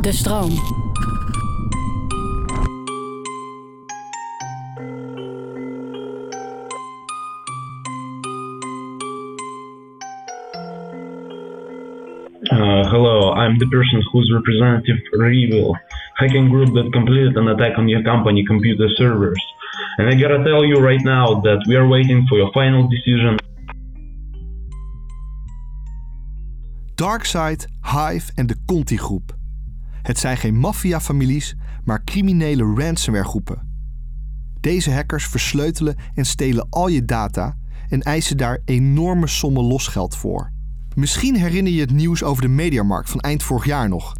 De stroom. Uh, hello, I'm the person whose representative Revil, hacking group that completed an attack on your company computer servers. And I gotta tell you right now that we are waiting for your final decision. DarkSide, Hive en de Conti groep. Het zijn geen maffiafamilies, maar criminele ransomware-groepen. Deze hackers versleutelen en stelen al je data en eisen daar enorme sommen losgeld voor. Misschien herinner je het nieuws over de mediamarkt van eind vorig jaar nog.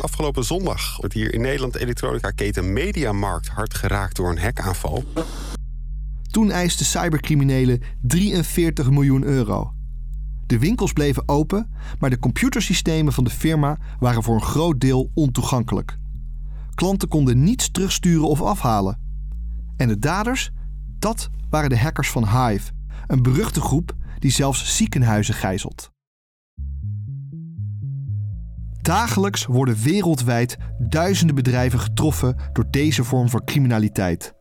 Afgelopen zondag werd hier in Nederland de elektronica-keten Mediamarkt hard geraakt door een hackaanval. Toen eisten cybercriminelen 43 miljoen euro. De winkels bleven open, maar de computersystemen van de firma waren voor een groot deel ontoegankelijk. Klanten konden niets terugsturen of afhalen. En de daders? Dat waren de hackers van Hive, een beruchte groep die zelfs ziekenhuizen gijzelt. Dagelijks worden wereldwijd duizenden bedrijven getroffen door deze vorm van criminaliteit.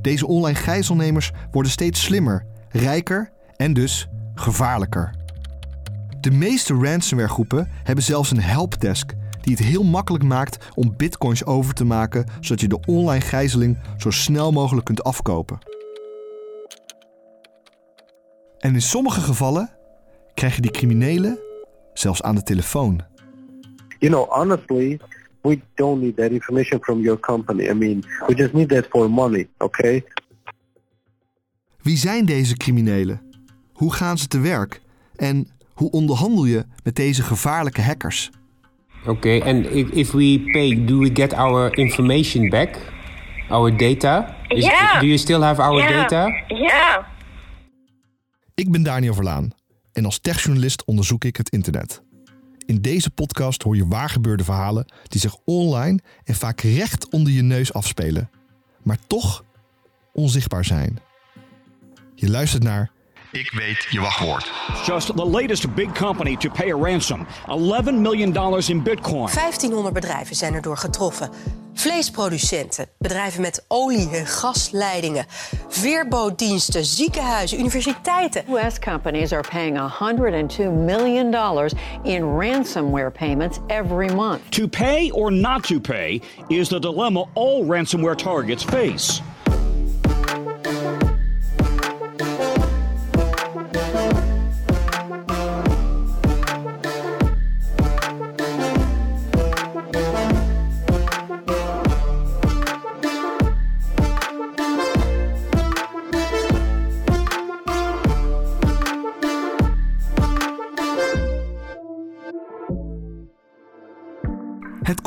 Deze online gijzelnemers worden steeds slimmer, rijker en dus gevaarlijker. De meeste ransomware-groepen hebben zelfs een helpdesk die het heel makkelijk maakt om bitcoins over te maken zodat je de online gijzeling zo snel mogelijk kunt afkopen. En in sommige gevallen krijg je die criminelen zelfs aan de telefoon. you know, honestly, we don't need that information from your company. I mean, we just need that for money, okay? Wie zijn deze criminelen? Hoe gaan ze te werk? En hoe onderhandel je met deze gevaarlijke hackers? Okay, and if, if we pay, do we get our information back? Our data? Is- Yeah. Do you still have our Yeah. data? Yeah. Ik ben Daniel Verlaan en als techjournalist onderzoek ik het internet. In deze podcast hoor je waargebeurde verhalen die zich online en vaak recht onder je neus afspelen, maar toch onzichtbaar zijn. Je luistert naar Ik weet je wachtwoord. Just the latest big company to pay a ransom. $11 million in Bitcoin. 1500 bedrijven zijn erdoor getroffen. Vleesproducenten, bedrijven met olie- en gasleidingen, veerbootdiensten, ziekenhuizen, universiteiten. U.S. companies are paying $102 million in ransomware payments every month. To pay or not to pay is the dilemma all ransomware targets face.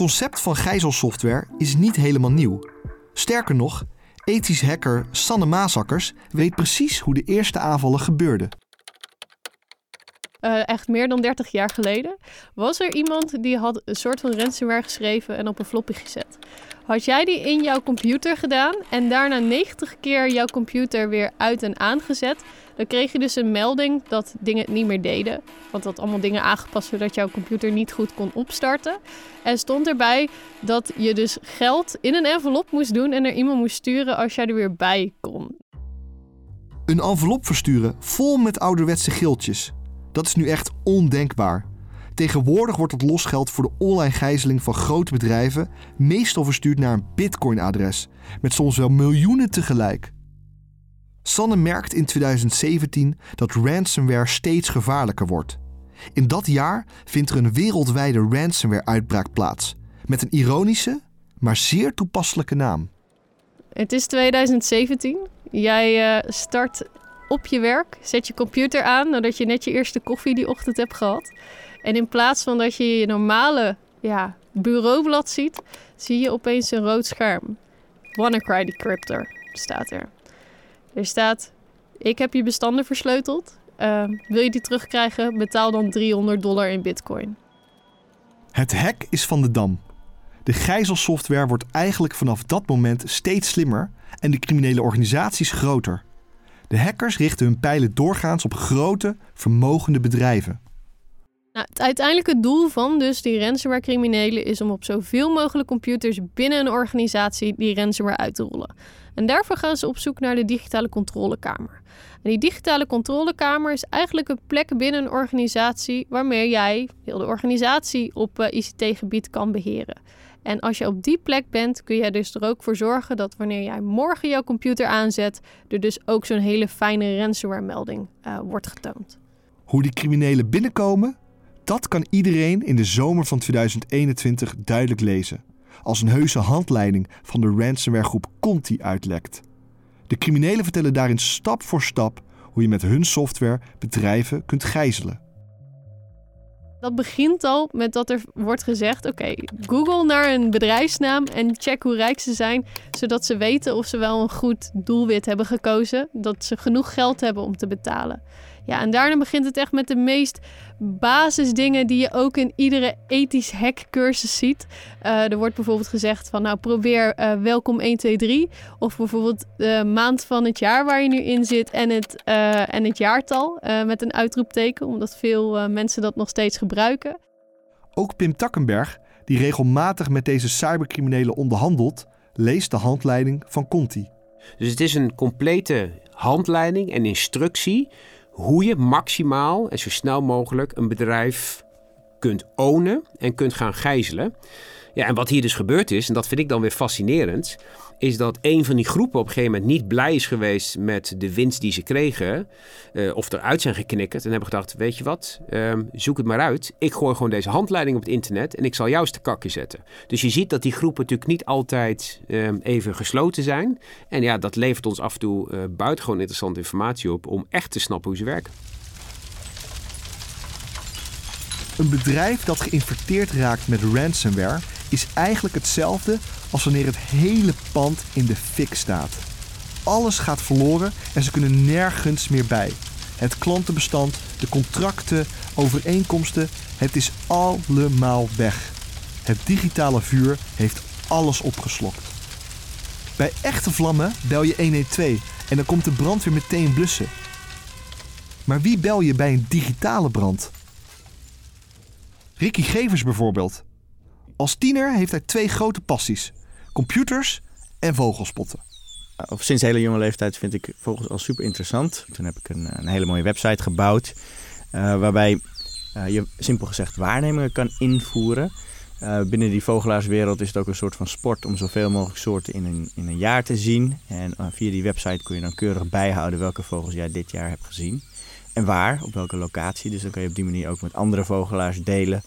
Concept van gijzelsoftware is niet helemaal nieuw. Sterker nog, ethisch hacker Sanne Maasakkers weet precies hoe de eerste aanvallen gebeurden. Eh, echt meer dan 30 jaar geleden, was er iemand die had een soort van ransomware geschreven en op een floppy gezet. Had jij die in jouw computer gedaan en daarna 90 keer jouw computer weer uit en aangezet, dan kreeg je dus een melding dat dingen het niet meer deden. Want dat allemaal dingen aangepast zodat jouw computer niet goed kon opstarten. En stond erbij dat je dus geld in een envelop moest doen en er iemand moest sturen als jij er weer bij kon. Een envelop versturen vol met ouderwetse gildjes. Dat is nu echt ondenkbaar. Tegenwoordig wordt het losgeld voor de online gijzeling van grote bedrijven meestal verstuurd naar een bitcoin-adres, met soms wel miljoenen tegelijk. Sanne merkt in 2017 dat ransomware steeds gevaarlijker wordt. In dat jaar vindt er een wereldwijde ransomware-uitbraak plaats, met een ironische, maar zeer toepasselijke naam. Het is 2017. Jij eh, start op je werk, zet je computer aan nadat je net je eerste koffie die ochtend hebt gehad. En in plaats van dat je je normale ja, bureaublad ziet, zie je opeens een rood scherm. WannaCry Decryptor staat er. Er staat: Ik heb je bestanden versleuteld. Uh, wil je die terugkrijgen? Betaal dan 300 dollar in Bitcoin. Het hack is van de dam. De gijzelsoftware wordt eigenlijk vanaf dat moment steeds slimmer en de criminele organisaties groter. De hackers richten hun pijlen doorgaans op grote, vermogende bedrijven. Nou, het uiteindelijke doel van dus die ransomware-criminelen is om op zoveel mogelijk computers binnen een organisatie die ransomware uit te rollen. En daarvoor gaan ze op zoek naar de digitale controlekamer. En die digitale controlekamer is eigenlijk een plek binnen een organisatie waarmee jij heel de organisatie op eh, ICT-gebied kan beheren. En als je op die plek bent, kun je dus er ook voor zorgen dat wanneer jij morgen jouw computer aanzet, er dus ook zo'n hele fijne ransomware-melding uh, wordt getoond. Hoe die criminelen binnenkomen, dat kan iedereen in de zomer van 2021 duidelijk lezen. Als een heuse handleiding van de ransomwaregroep Conti uitlekt. De criminelen vertellen daarin stap voor stap hoe je met hun software bedrijven kunt gijzelen. Dat begint al met dat er wordt gezegd: oké, Google naar een bedrijfsnaam en check hoe rijk ze zijn, zodat ze weten of ze wel een goed doelwit hebben gekozen, dat ze genoeg geld hebben om te betalen. Ja, en daarna begint het echt met de meest basisdingen die je ook in iedere ethisch hackcursus ziet. Uh, er wordt bijvoorbeeld gezegd van nou probeer uh, welkom 1, 2, 3. Of bijvoorbeeld de maand van het jaar waar je nu in zit en het, uh, en het jaartal met een uitroepteken. Omdat veel mensen dat nog steeds gebruiken. Ook Pim Takkenberg, die regelmatig met deze cybercriminelen onderhandelt, leest de handleiding van Conti. Dus het is een complete handleiding en instructie hoe je maximaal en zo snel mogelijk een bedrijf kunt ownen en kunt gaan gijzelen. Ja, en wat hier dus gebeurd is, en dat vind ik dan weer fascinerend, is dat een van die groepen op een gegeven moment niet blij is geweest met de winst die ze kregen, uh, of eruit zijn geknikkerd en hebben gedacht, weet je wat, ehm, zoek het maar uit. Ik gooi gewoon deze handleiding op het internet en ik zal jou eens te kakken zetten. Dus je ziet dat die groepen natuurlijk niet altijd ehm, even gesloten zijn. En ja, dat levert ons af en toe uh, buitengewoon interessante informatie op om echt te snappen hoe ze werken. Een bedrijf dat geïnfecteerd raakt met ransomware is eigenlijk hetzelfde als wanneer het hele pand in de fik staat. Alles gaat verloren en ze kunnen nergens meer bij. Het klantenbestand, de contracten, overeenkomsten, het is allemaal weg. Het digitale vuur heeft alles opgeslokt. Bij echte vlammen bel je 112 en dan komt de brand weer meteen blussen. Maar wie bel je bij een digitale brand? Ricky Gevers bijvoorbeeld. Als tiener heeft hij twee grote passies: computers en vogelspotten. Of sinds hele jonge leeftijd vind ik vogels al super interessant. Toen heb ik een, een hele mooie website gebouwd. Uh, waarbij uh, je simpel gezegd waarnemingen kan invoeren. Uh, binnen die vogelaarswereld is het ook een soort van sport om zoveel mogelijk soorten in een, in een jaar te zien. En via die website kun je dan keurig bijhouden welke vogels jij dit jaar hebt gezien. En waar, op welke locatie. Dus dan kan je op die manier ook met andere vogelaars delen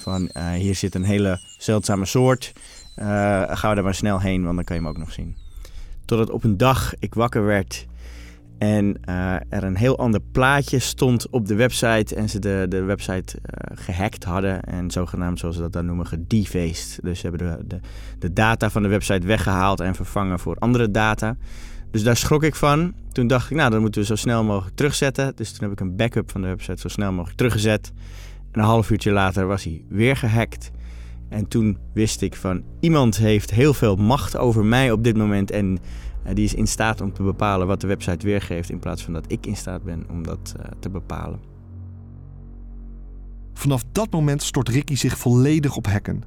van uh, hier zit een hele zeldzame soort. Uh, ga er maar snel heen, want dan kan je hem ook nog zien. Totdat op een dag ik wakker werd en uh, er een heel ander plaatje stond op de website. En ze de, de website gehackt hadden. En zogenaamd, zoals ze dat dan noemen, gedefaced. Dus ze hebben de, de, de data van de website weggehaald en vervangen voor andere data. Dus daar schrok ik van. Toen dacht ik, nou, dan moeten we zo snel mogelijk terugzetten. Dus toen heb ik een backup van de website zo snel mogelijk teruggezet een half uurtje later was hij weer gehackt. En toen wist ik van iemand heeft heel veel macht over mij op dit moment. En uh, die is in staat om te bepalen wat de website weergeeft. In plaats van dat ik in staat ben om dat uh, te bepalen. Vanaf dat moment stort Ricky zich volledig op hacken.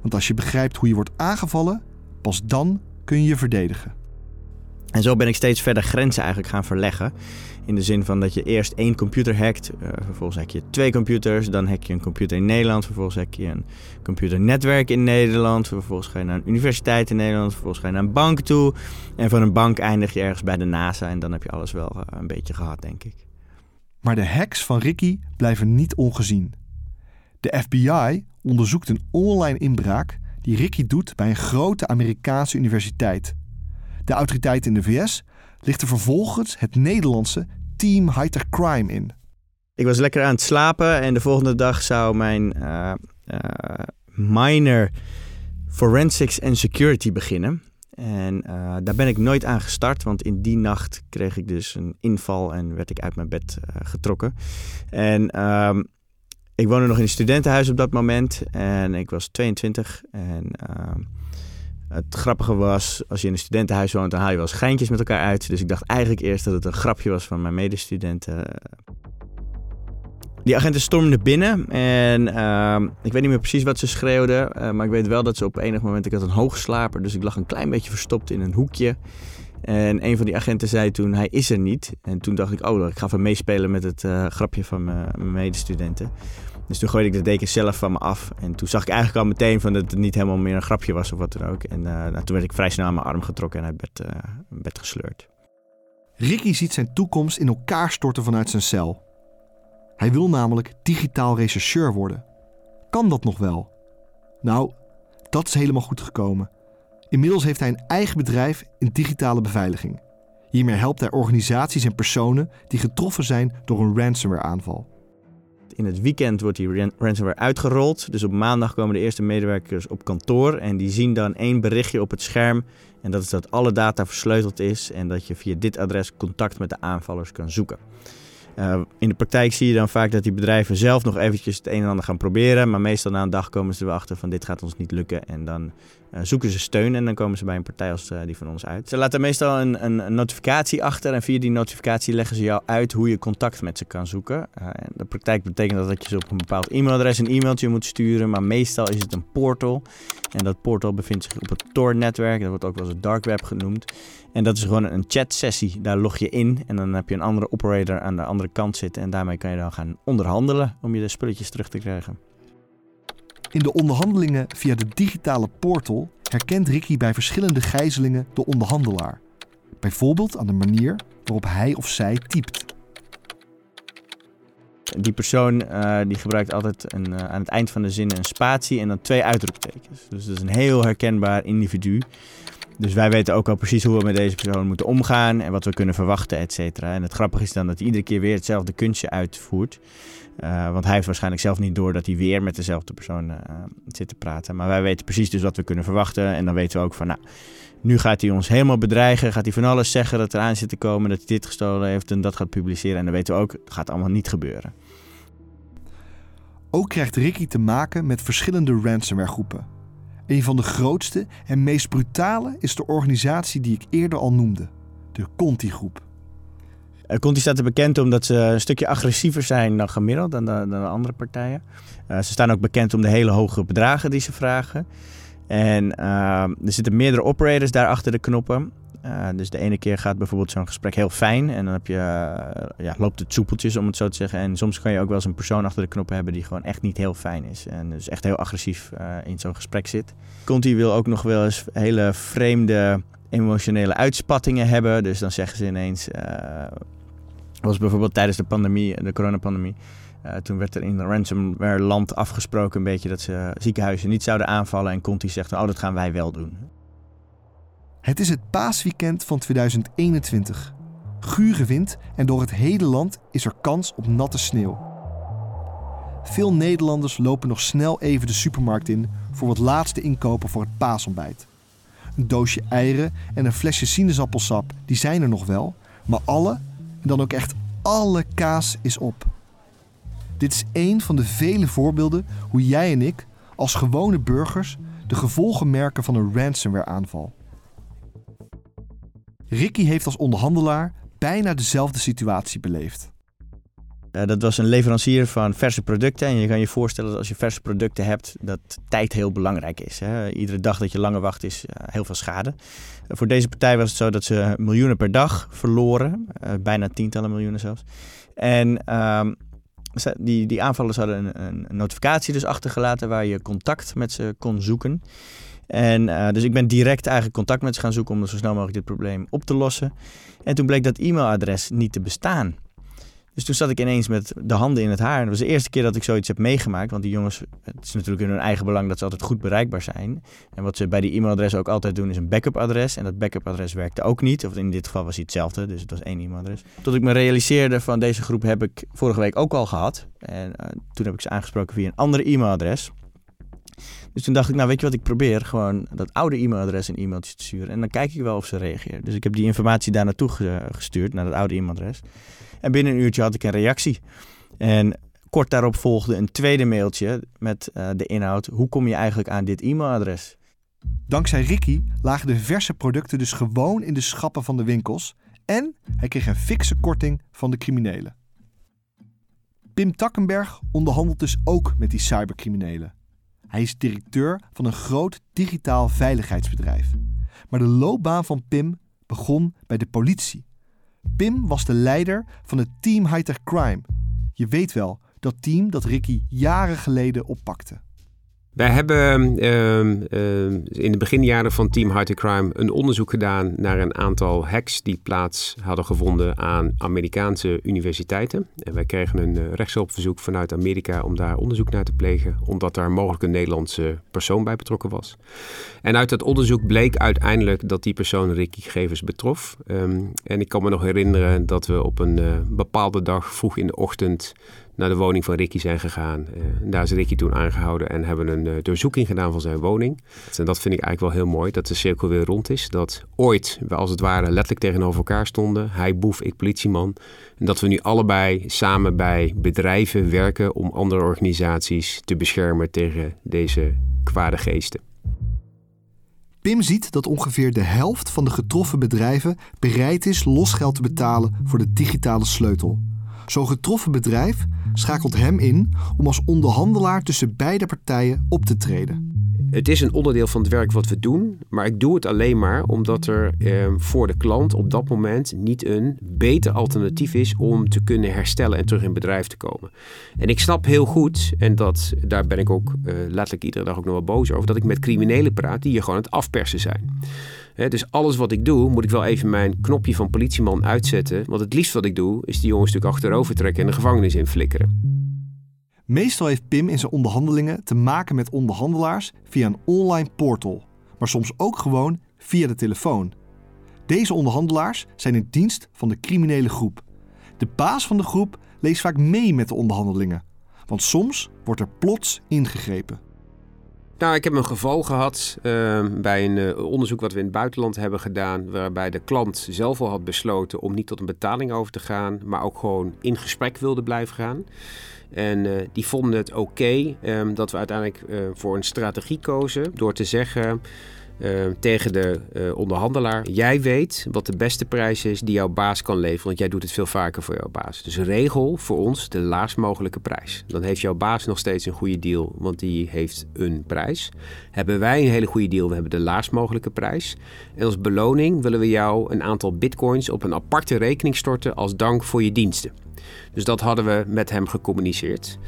Want als je begrijpt hoe je wordt aangevallen, pas dan kun je je verdedigen. En zo ben ik steeds verder grenzen eigenlijk gaan verleggen. In de zin van dat je eerst één computer hackt, uh, vervolgens hack je twee computers, dan hack je een computer in Nederland, vervolgens hack je een computernetwerk in Nederland, vervolgens ga je naar een universiteit in Nederland, vervolgens ga je naar een bank toe. En van een bank eindig je ergens bij de NASA en dan heb je alles wel uh, een beetje gehad, denk ik. Maar de hacks van Ricky blijven niet ongezien. De FBI onderzoekt een online inbraak die Ricky doet bij een grote Amerikaanse universiteit. De autoriteiten in de VS lichten vervolgens het Nederlandse Team Hightech Crime in. Ik was lekker aan het slapen en de volgende dag zou mijn uh, minor forensics and security beginnen. En uh, daar ben ik nooit aan gestart, want in die nacht kreeg ik dus een inval en werd ik uit mijn bed getrokken. En um, ik woonde nog in een studentenhuis op dat moment en ik was 22. En uh, het grappige was, als je in een studentenhuis woont, dan haal je wel eens geintjes met elkaar uit. Dus ik dacht eigenlijk eerst dat het een grapje was van mijn medestudenten. Die agenten stormden binnen en uh, ik weet niet meer precies wat ze schreeuwden, uh, maar ik weet wel dat ze op enig moment, ik had een hoogslaper, dus ik lag een klein beetje verstopt in een hoekje. En een van die agenten zei toen, hij is er niet. En toen dacht ik, oh, ik ga even meespelen met het uh, grapje van mijn medestudenten. Dus toen gooide ik de deken zelf van me af. En toen zag ik eigenlijk al meteen van dat het niet helemaal meer een grapje was of wat dan ook. En uh, nou, toen werd ik vrij snel aan mijn arm getrokken en uit bed, uh, bed gesleurd. Ricky ziet zijn toekomst in elkaar storten vanuit zijn cel. Hij wil namelijk digitaal rechercheur worden. Kan dat nog wel? Nou, dat is helemaal goed gekomen. Inmiddels heeft hij een eigen bedrijf in digitale beveiliging. Hiermee helpt hij organisaties en personen die getroffen zijn door een ransomware-aanval. In het weekend wordt die ransomware uitgerold. Dus op maandag komen de eerste medewerkers op kantoor en die zien dan één berichtje op het scherm. En dat is dat alle data versleuteld is en dat je via dit adres contact met de aanvallers kan zoeken. Uh, in de praktijk zie je dan vaak dat die bedrijven zelf nog eventjes het een en ander gaan proberen. Maar meestal na een dag komen ze erachter van dit gaat ons niet lukken. En dan uh, zoeken ze steun en dan komen ze bij een partij als uh, die van ons uit. Ze laten meestal een, een, notificatie achter en via die notificatie leggen ze jou uit hoe je contact met ze kan zoeken. in de praktijk betekent dat dat je ze op een bepaald e-mailadres een e-mailtje moet sturen. Maar meestal is het een portal. En dat portal bevindt zich op het Tor-netwerk. Dat wordt ook wel eens het dark web genoemd. En dat is gewoon een chat-sessie. Daar log je in en dan heb je een andere operator aan de andere kant zitten. En daarmee kan je dan gaan onderhandelen om je de spulletjes terug te krijgen. In de onderhandelingen via de digitale portal herkent Ricky bij verschillende gijzelingen de onderhandelaar. Bijvoorbeeld aan de manier waarop hij of zij typt. Die persoon uh, die gebruikt altijd een, uh, aan het eind van de zin een spatie en dan twee uitroeptekens. Dus dat is een heel herkenbaar individu. Dus wij weten ook al precies hoe we met deze persoon moeten omgaan en wat we kunnen verwachten, et cetera. En het grappige is dan dat hij iedere keer weer hetzelfde kunstje uitvoert. Uh, want hij heeft waarschijnlijk zelf niet door dat hij weer met dezelfde persoon uh, zit te praten. Maar wij weten precies dus wat we kunnen verwachten. En dan weten we ook van, nou, nu gaat hij ons helemaal bedreigen. Gaat hij van alles zeggen dat er aan zit te komen, dat hij dit gestolen heeft en dat gaat publiceren. En dan weten we ook, dat gaat allemaal niet gebeuren. Ook krijgt Ricky te maken met verschillende ransomware groepen. Een van de grootste en meest brutale is de organisatie die ik eerder al noemde, de Conti-groep. Uh, Conti staat er bekend omdat ze een stukje agressiever zijn dan gemiddeld, dan de, andere partijen. Uh, ze staan ook bekend om de hele hoge bedragen die ze vragen. En uh, er zitten meerdere operators daar achter de knoppen. Dus de ene keer gaat bijvoorbeeld zo'n gesprek heel fijn en dan heb je, ja, loopt het soepeltjes om het zo te zeggen. En soms kan je ook wel eens een persoon achter de knoppen hebben die gewoon echt niet heel fijn is. En dus echt heel agressief in zo'n gesprek zit. Conti wil ook nog wel eens hele vreemde emotionele uitspattingen hebben. Dus dan zeggen ze ineens, was bijvoorbeeld tijdens de pandemie, de coronapandemie. Uh, toen werd er in ransomware land afgesproken een beetje dat ze ziekenhuizen niet zouden aanvallen. En Conti zegt, oh dat gaan wij wel doen. Het is het paasweekend van 2021. Gure wind en door het hele land is er kans op natte sneeuw. Veel Nederlanders lopen nog snel even de supermarkt in voor wat laatste inkopen voor het paasontbijt. Een doosje eieren en een flesje sinaasappelsap, die zijn er nog wel, maar alle, en dan ook echt alle kaas is op. Dit is één van de vele voorbeelden hoe jij en ik, als gewone burgers, de gevolgen merken van een ransomware aanval. Ricky heeft als onderhandelaar bijna dezelfde situatie beleefd. Dat was een leverancier van verse producten. En je kan je voorstellen dat als je verse producten hebt, dat tijd heel belangrijk is. Hè? Iedere dag dat je langer wacht is uh, heel veel schade. Voor deze partij was het zo dat ze miljoenen per dag verloren. bijna tientallen miljoenen zelfs. En ehm, die, die aanvallers hadden een, een, notificatie dus achtergelaten waar je contact met ze kon zoeken. En uh, dus ik ben direct eigenlijk contact met ze gaan zoeken om zo snel mogelijk dit probleem op te lossen. En toen bleek dat e-mailadres niet te bestaan. Dus toen zat ik ineens met de handen in het haar. En dat was de eerste keer dat ik zoiets heb meegemaakt. Want die jongens, het is natuurlijk in hun eigen belang dat ze altijd goed bereikbaar zijn. En wat ze bij die e-mailadres ook altijd doen, is een backup adres. En dat backup adres werkte ook niet. Of in dit geval was hij hetzelfde, dus het was één e-mailadres. Tot ik me realiseerde van deze groep heb ik vorige week ook al gehad. En uh, toen heb ik ze aangesproken via een andere e-mailadres. Dus toen dacht ik, nou weet je wat ik probeer? Gewoon dat oude e-mailadres een e-mailtje te sturen. En dan kijk ik wel of ze reageren. Dus ik heb die informatie daar naartoe gestuurd, naar dat oude e-mailadres. En binnen een uurtje had ik een reactie. En kort daarop volgde een tweede mailtje met uh, de inhoud: hoe kom je eigenlijk aan dit e-mailadres? Dankzij Ricky lagen de verse producten dus gewoon in de schappen van de winkels. En hij kreeg een fikse korting van de criminelen. Pim Takkenberg onderhandelt dus ook met die cybercriminelen. Hij is directeur van een groot digitaal veiligheidsbedrijf. Maar de loopbaan van Pim begon bij de politie. Pim was de leider van het Team Hightech Crime. Je weet wel, dat team dat Ricky jaren geleden oppakte. Wij hebben uh, uh, in de beginjaren van Team High Crime een onderzoek gedaan naar een aantal hacks die plaats hadden gevonden aan Amerikaanse universiteiten. En wij kregen een uh, rechtshulpverzoek vanuit Amerika om daar onderzoek naar te plegen, omdat daar mogelijk een Nederlandse persoon bij betrokken was. En uit dat onderzoek bleek uiteindelijk dat die persoon Ricky Gevers betrof. En ik kan me nog herinneren dat we op een uh, bepaalde dag vroeg in de ochtend naar de woning van Ricky zijn gegaan. Uh, daar is Ricky toen aangehouden en hebben een uh, doorzoeking gedaan van zijn woning. En dat vind ik eigenlijk wel heel mooi, dat de cirkel weer rond is. Dat ooit we als het ware letterlijk tegenover elkaar stonden. Hij boef, ik politieman. En dat we nu allebei samen bij bedrijven werken om andere organisaties te beschermen tegen deze kwade geesten. Pim ziet dat ongeveer de helft van de getroffen bedrijven bereid is losgeld te betalen voor de digitale sleutel. Zo'n getroffen bedrijf schakelt hem in om als onderhandelaar tussen beide partijen op te treden. Het is een onderdeel van het werk wat we doen, maar ik doe het alleen maar omdat er eh, voor de klant op dat moment niet een beter alternatief is om te kunnen herstellen en terug in bedrijf te komen. En ik snap heel goed, en dat, daar ben ik ook eh, letterlijk iedere dag ook nog wel boos over, dat ik met criminelen praat die je gewoon het afpersen zijn dus alles wat ik doe, moet ik wel even mijn knopje van politieman uitzetten. Want het liefst wat ik doe, is die jongens natuurlijk achterover trekken en de gevangenis inflikkeren. Meestal heeft Pim in zijn onderhandelingen te maken met onderhandelaars via een online portal, maar soms ook gewoon via de telefoon. Deze onderhandelaars zijn in dienst van de criminele groep. De baas van de groep leest vaak mee met de onderhandelingen, want soms wordt er plots ingegrepen. Nou, ik heb een geval gehad uh, bij een uh, onderzoek wat we in het buitenland hebben gedaan, waarbij de klant zelf al had besloten om niet tot een betaling over te gaan, maar ook gewoon in gesprek wilde blijven gaan. En uh, die vonden het oké um, dat we uiteindelijk uh, voor een strategie kozen door te zeggen uh, tegen de uh, onderhandelaar: Jij weet wat de beste prijs is die jouw baas kan leveren, want jij doet het veel vaker voor jouw baas. Dus regel voor ons de laagst mogelijke prijs. Dan heeft jouw baas nog steeds een goede deal, want die heeft een prijs. Hebben wij een hele goede deal, we hebben de laagst mogelijke prijs. En als beloning willen we jou een aantal bitcoins op een aparte rekening storten als dank voor je diensten. Dus dat hadden we met hem gecommuniceerd.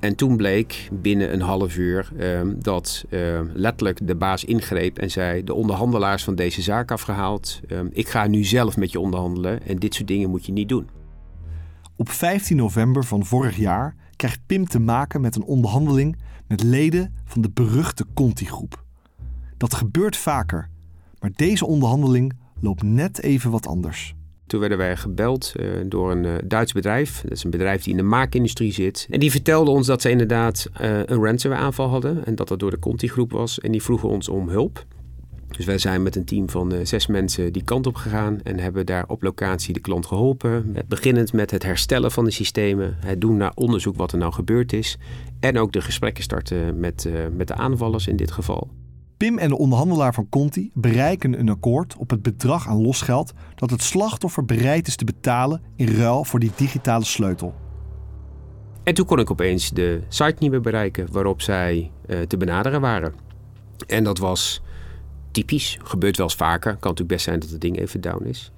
En toen bleek binnen een half uur uh, dat uh, letterlijk de baas ingreep en zei: De onderhandelaars van deze zaak afgehaald. Uh, ik ga nu zelf met je onderhandelen en dit soort dingen moet je niet doen. Op 15 november van vorig jaar krijgt Pim te maken met een onderhandeling met leden van de beruchte Conti-groep. Dat gebeurt vaker, maar deze onderhandeling loopt net even wat anders. Toen werden wij gebeld uh, door een uh, Duits bedrijf. Dat is een bedrijf die in de maakindustrie zit. En die vertelde ons dat ze inderdaad uh, een ransomware aanval hadden. En dat dat door de Conti groep was. En die vroegen ons om hulp. Dus wij zijn met een team van zes mensen die kant op gegaan. En hebben daar op locatie de klant geholpen. Beginnend met het herstellen van de systemen. Het doen naar onderzoek wat er nou gebeurd is. En ook de gesprekken starten met, met de aanvallers in dit geval. Pim en de onderhandelaar van Conti bereiken een akkoord op het bedrag aan losgeld dat het slachtoffer bereid is te betalen in ruil voor die digitale sleutel. En toen kon ik opeens de site niet meer bereiken waarop zij uh, te benaderen waren. En dat was typisch, gebeurt wel eens vaker. Kan natuurlijk best zijn dat het ding even down is.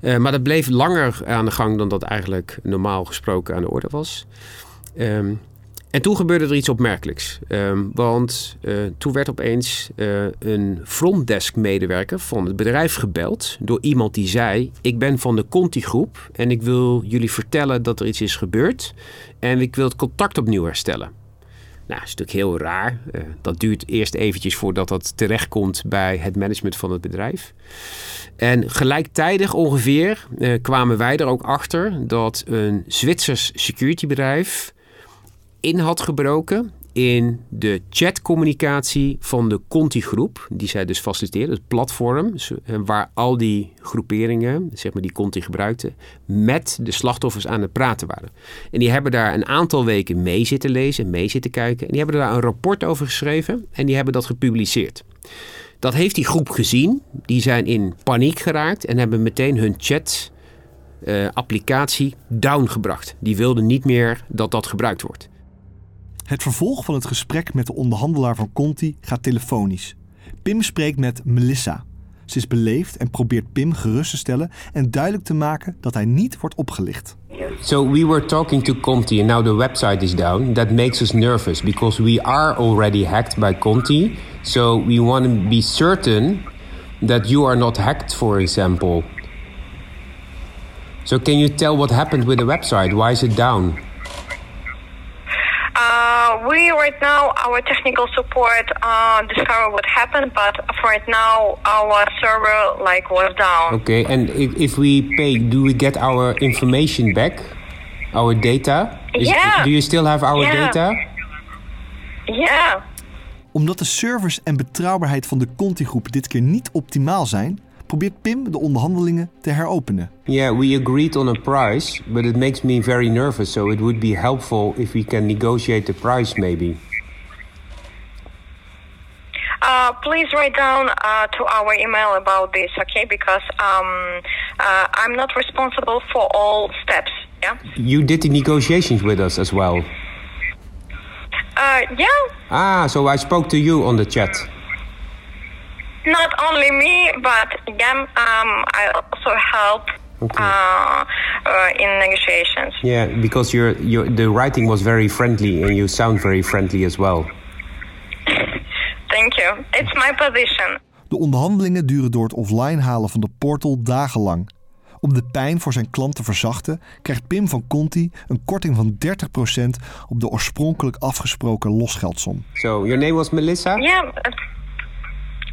Uh, maar dat bleef langer aan de gang dan dat eigenlijk normaal gesproken aan de orde was. Um, En toen gebeurde er iets opmerkelijks. Ehm, want uh, toen werd opeens uh, een frontdesk-medewerker van het bedrijf gebeld door iemand die zei: Ik ben van de Conti-groep en ik wil jullie vertellen dat er iets is gebeurd. En ik wil het contact opnieuw herstellen. Nou, dat is natuurlijk heel raar. Uh, dat duurt eerst eventjes voordat dat terechtkomt bij het management van het bedrijf. En gelijktijdig ongeveer kwamen wij er ook achter dat een Zwitsers securitybedrijf in had gebroken in de chatcommunicatie van de Conti-groep, die zij dus faciliteerde, het platform eh, waar al die groeperingen, zeg maar die Conti gebruikten, met de slachtoffers aan het praten waren. En die hebben daar een aantal weken mee zitten lezen, mee zitten kijken. En die hebben daar een rapport over geschreven en die hebben dat gepubliceerd. Dat heeft die groep gezien. Die zijn in paniek geraakt en hebben meteen hun chat uh, applicatie downgebracht. Die wilden niet meer dat dat gebruikt wordt. Het vervolg van het gesprek met de onderhandelaar van Conti gaat telefonisch. Pim spreekt met Melissa. Ze is beleefd en probeert Pim gerust te stellen en duidelijk te maken dat hij niet wordt opgelicht. So we were talking to Conti and now the website is down. That makes us nervous because we are already hacked by Conti. So we want to be certain that you are not hacked, for example. So can you tell what happened with the website? Why is it down? Uh, we right now our technical support uh, discover what happened, but for right now our server like was down. Okay, and if, if we pay, do we get our information back, our data? Is, yeah. Do you still have our yeah. data? Yeah. Omdat de servers en betrouwbaarheid van de Conti-groep dit keer niet optimaal zijn, probeert Pim de onderhandelingen te heropenen. Yeah, we agreed on a price, but it makes me very nervous. So it would be helpful if we can negotiate the price, maybe. Uh, please write down uh, to our email about this, okay? Because um, uh, I'm not responsible for all steps. Yeah. You did the negotiations with us as well. Uh, yeah. Ah, so I spoke to you on the chat. Not only me, but yeah, um, I also help Okay. uh, uh, in negotiations. Yeah, because your your the writing was very friendly and you sound very friendly as well. Thank you. It's my position. De onderhandelingen duren door het offline halen van de portal dagenlang. Om de pijn voor zijn klant te verzachten, krijgt Pim van Conti een korting van 30% op de oorspronkelijk afgesproken losgeldsom. So your name was Melissa? Yeah.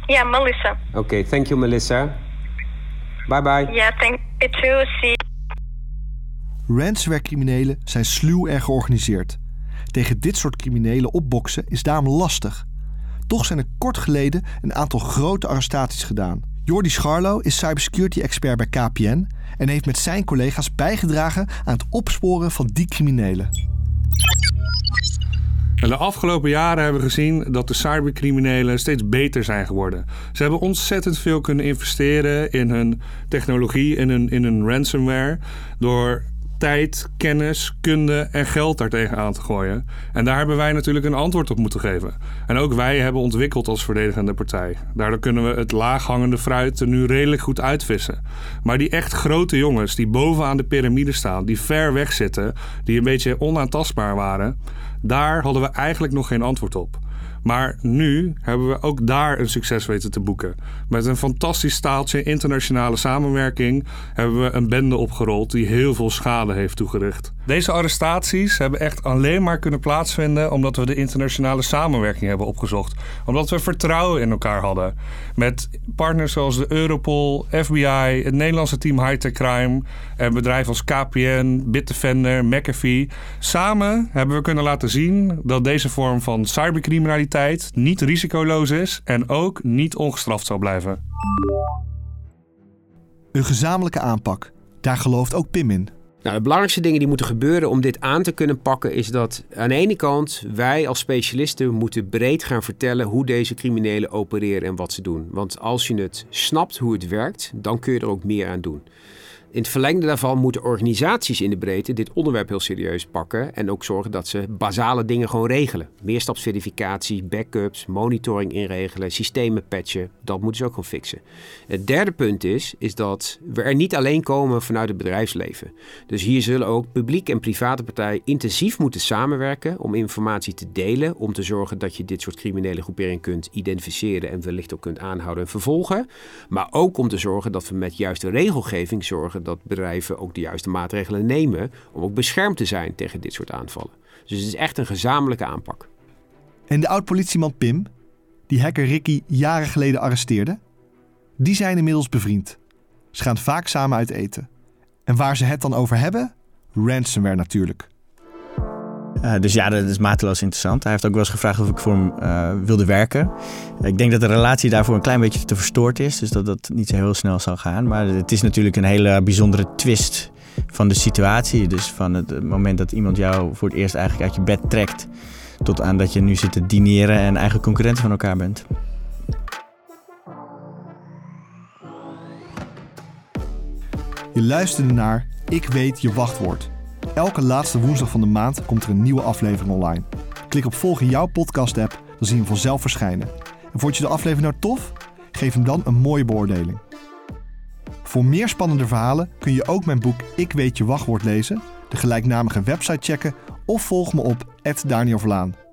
Yeah, Melissa. Okay, thank you, Melissa. Bye bye. Yeah, thank you too. See. Ransomware-criminelen zijn sluw en georganiseerd. Tegen dit soort criminelen opboksen is daarom lastig. Toch zijn er kort geleden een aantal grote arrestaties gedaan. Jordi Scharlo is cybersecurity-expert bij KPN en heeft met zijn collega's bijgedragen aan het opsporen van die criminelen. De afgelopen jaren hebben we gezien dat de cybercriminelen steeds beter zijn geworden. Ze hebben ontzettend veel kunnen investeren in hun technologie, in hun, in hun ransomware. Door tijd, kennis, kunde en geld daartegen aan te gooien. En daar hebben wij natuurlijk een antwoord op moeten geven. En ook wij hebben ontwikkeld als verdedigende partij. Daardoor kunnen we het laaghangende fruit er nu redelijk goed uitvissen. Maar die echt grote jongens die bovenaan de piramide staan, die ver weg zitten, die een beetje onaantastbaar waren, daar hadden we eigenlijk nog geen antwoord op. Maar nu hebben we ook daar een succes weten te boeken. Met een fantastisch staaltje internationale samenwerking hebben we een bende opgerold die heel veel schade heeft toegericht. Deze arrestaties hebben echt alleen maar kunnen plaatsvinden omdat we de internationale samenwerking hebben opgezocht. Omdat we vertrouwen in elkaar hadden. Met partners zoals de Europol, FBI, het Nederlandse team Hightech Crime en bedrijven als KPN, Bitdefender, McAfee. Samen hebben we kunnen laten zien dat deze vorm van cybercriminaliteit niet risicoloos is en ook niet ongestraft zal blijven. Een gezamenlijke aanpak. Daar gelooft ook Pim in. Nou, de belangrijkste dingen die moeten gebeuren om dit aan te kunnen pakken is dat aan de ene kant wij als specialisten moeten breed gaan vertellen hoe deze criminelen opereren en wat ze doen. Want als je het snapt hoe het werkt, dan kun je er ook meer aan doen. In het verlengde daarvan moeten organisaties in de breedte dit onderwerp heel serieus pakken en ook zorgen dat ze basale dingen gewoon regelen. Meerstapsverificatie, backups, monitoring inregelen, systemen patchen, dat moeten ze ook gewoon fixen. Het derde punt is, is dat we er niet alleen komen vanuit het bedrijfsleven. Dus hier zullen ook publiek en private partijen intensief moeten samenwerken om informatie te delen, om te zorgen dat je dit soort criminele groeperingen kunt identificeren en wellicht ook kunt aanhouden en vervolgen. Maar ook om te zorgen dat we met juiste regelgeving zorgen dat bedrijven ook de juiste maatregelen nemen om ook beschermd te zijn tegen dit soort aanvallen. Dus het is echt een gezamenlijke aanpak. En de oud-politieman Pim, die hacker Ricky jaren geleden arresteerde, die zijn inmiddels bevriend. Ze gaan vaak samen uit eten. En waar ze het dan over hebben? Ransomware natuurlijk. Uh, dus ja, dat is mateloos interessant. Hij heeft ook wel eens gevraagd of ik voor hem uh, wilde werken. Ik denk dat de relatie daarvoor een klein beetje te verstoord is. Dus dat dat niet zo heel snel zal gaan. Maar het is natuurlijk een hele bijzondere twist van de situatie. Dus van het moment dat iemand jou voor het eerst eigenlijk uit je bed trekt... tot aan dat je nu zit te dineren en eigen concurrenten van elkaar bent. Je luisterde naar Ik weet je wachtwoord. Elke laatste woensdag van de maand komt er een nieuwe aflevering online. Klik op volg in jouw podcast-app, dan zie je hem vanzelf verschijnen. En vond je de aflevering nou tof? Geef hem dan een mooie beoordeling. Voor meer spannende verhalen kun je ook mijn boek Ik weet je wachtwoord lezen, de gelijknamige website checken of volg me op Daniel Verlaan.